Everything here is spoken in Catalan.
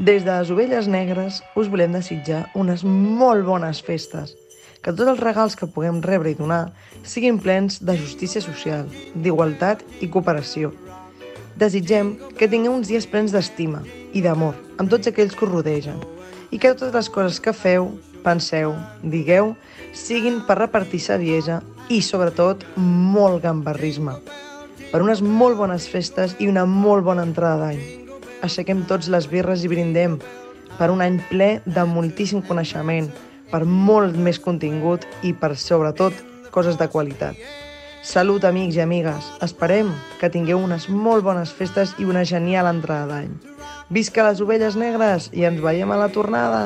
Des de les Ovelles Negres us volem desitjar unes molt bones festes, que tots els regals que puguem rebre i donar siguin plens de justícia social, d'igualtat i cooperació. Desitgem que tingueu uns dies plens d'estima i d'amor amb tots aquells que us rodegen i que totes les coses que feu, penseu, digueu, siguin per repartir saviesa i, sobretot, molt gambarrisme. Per unes molt bones festes i una molt bona entrada d'any. Aixequem tots les birres i brindem per un any ple de moltíssim coneixement, per molt més contingut i per, sobretot, coses de qualitat. Salut, amics i amigues. Esperem que tingueu unes molt bones festes i una genial entrada d'any. Visca les ovelles negres i ens veiem a la tornada!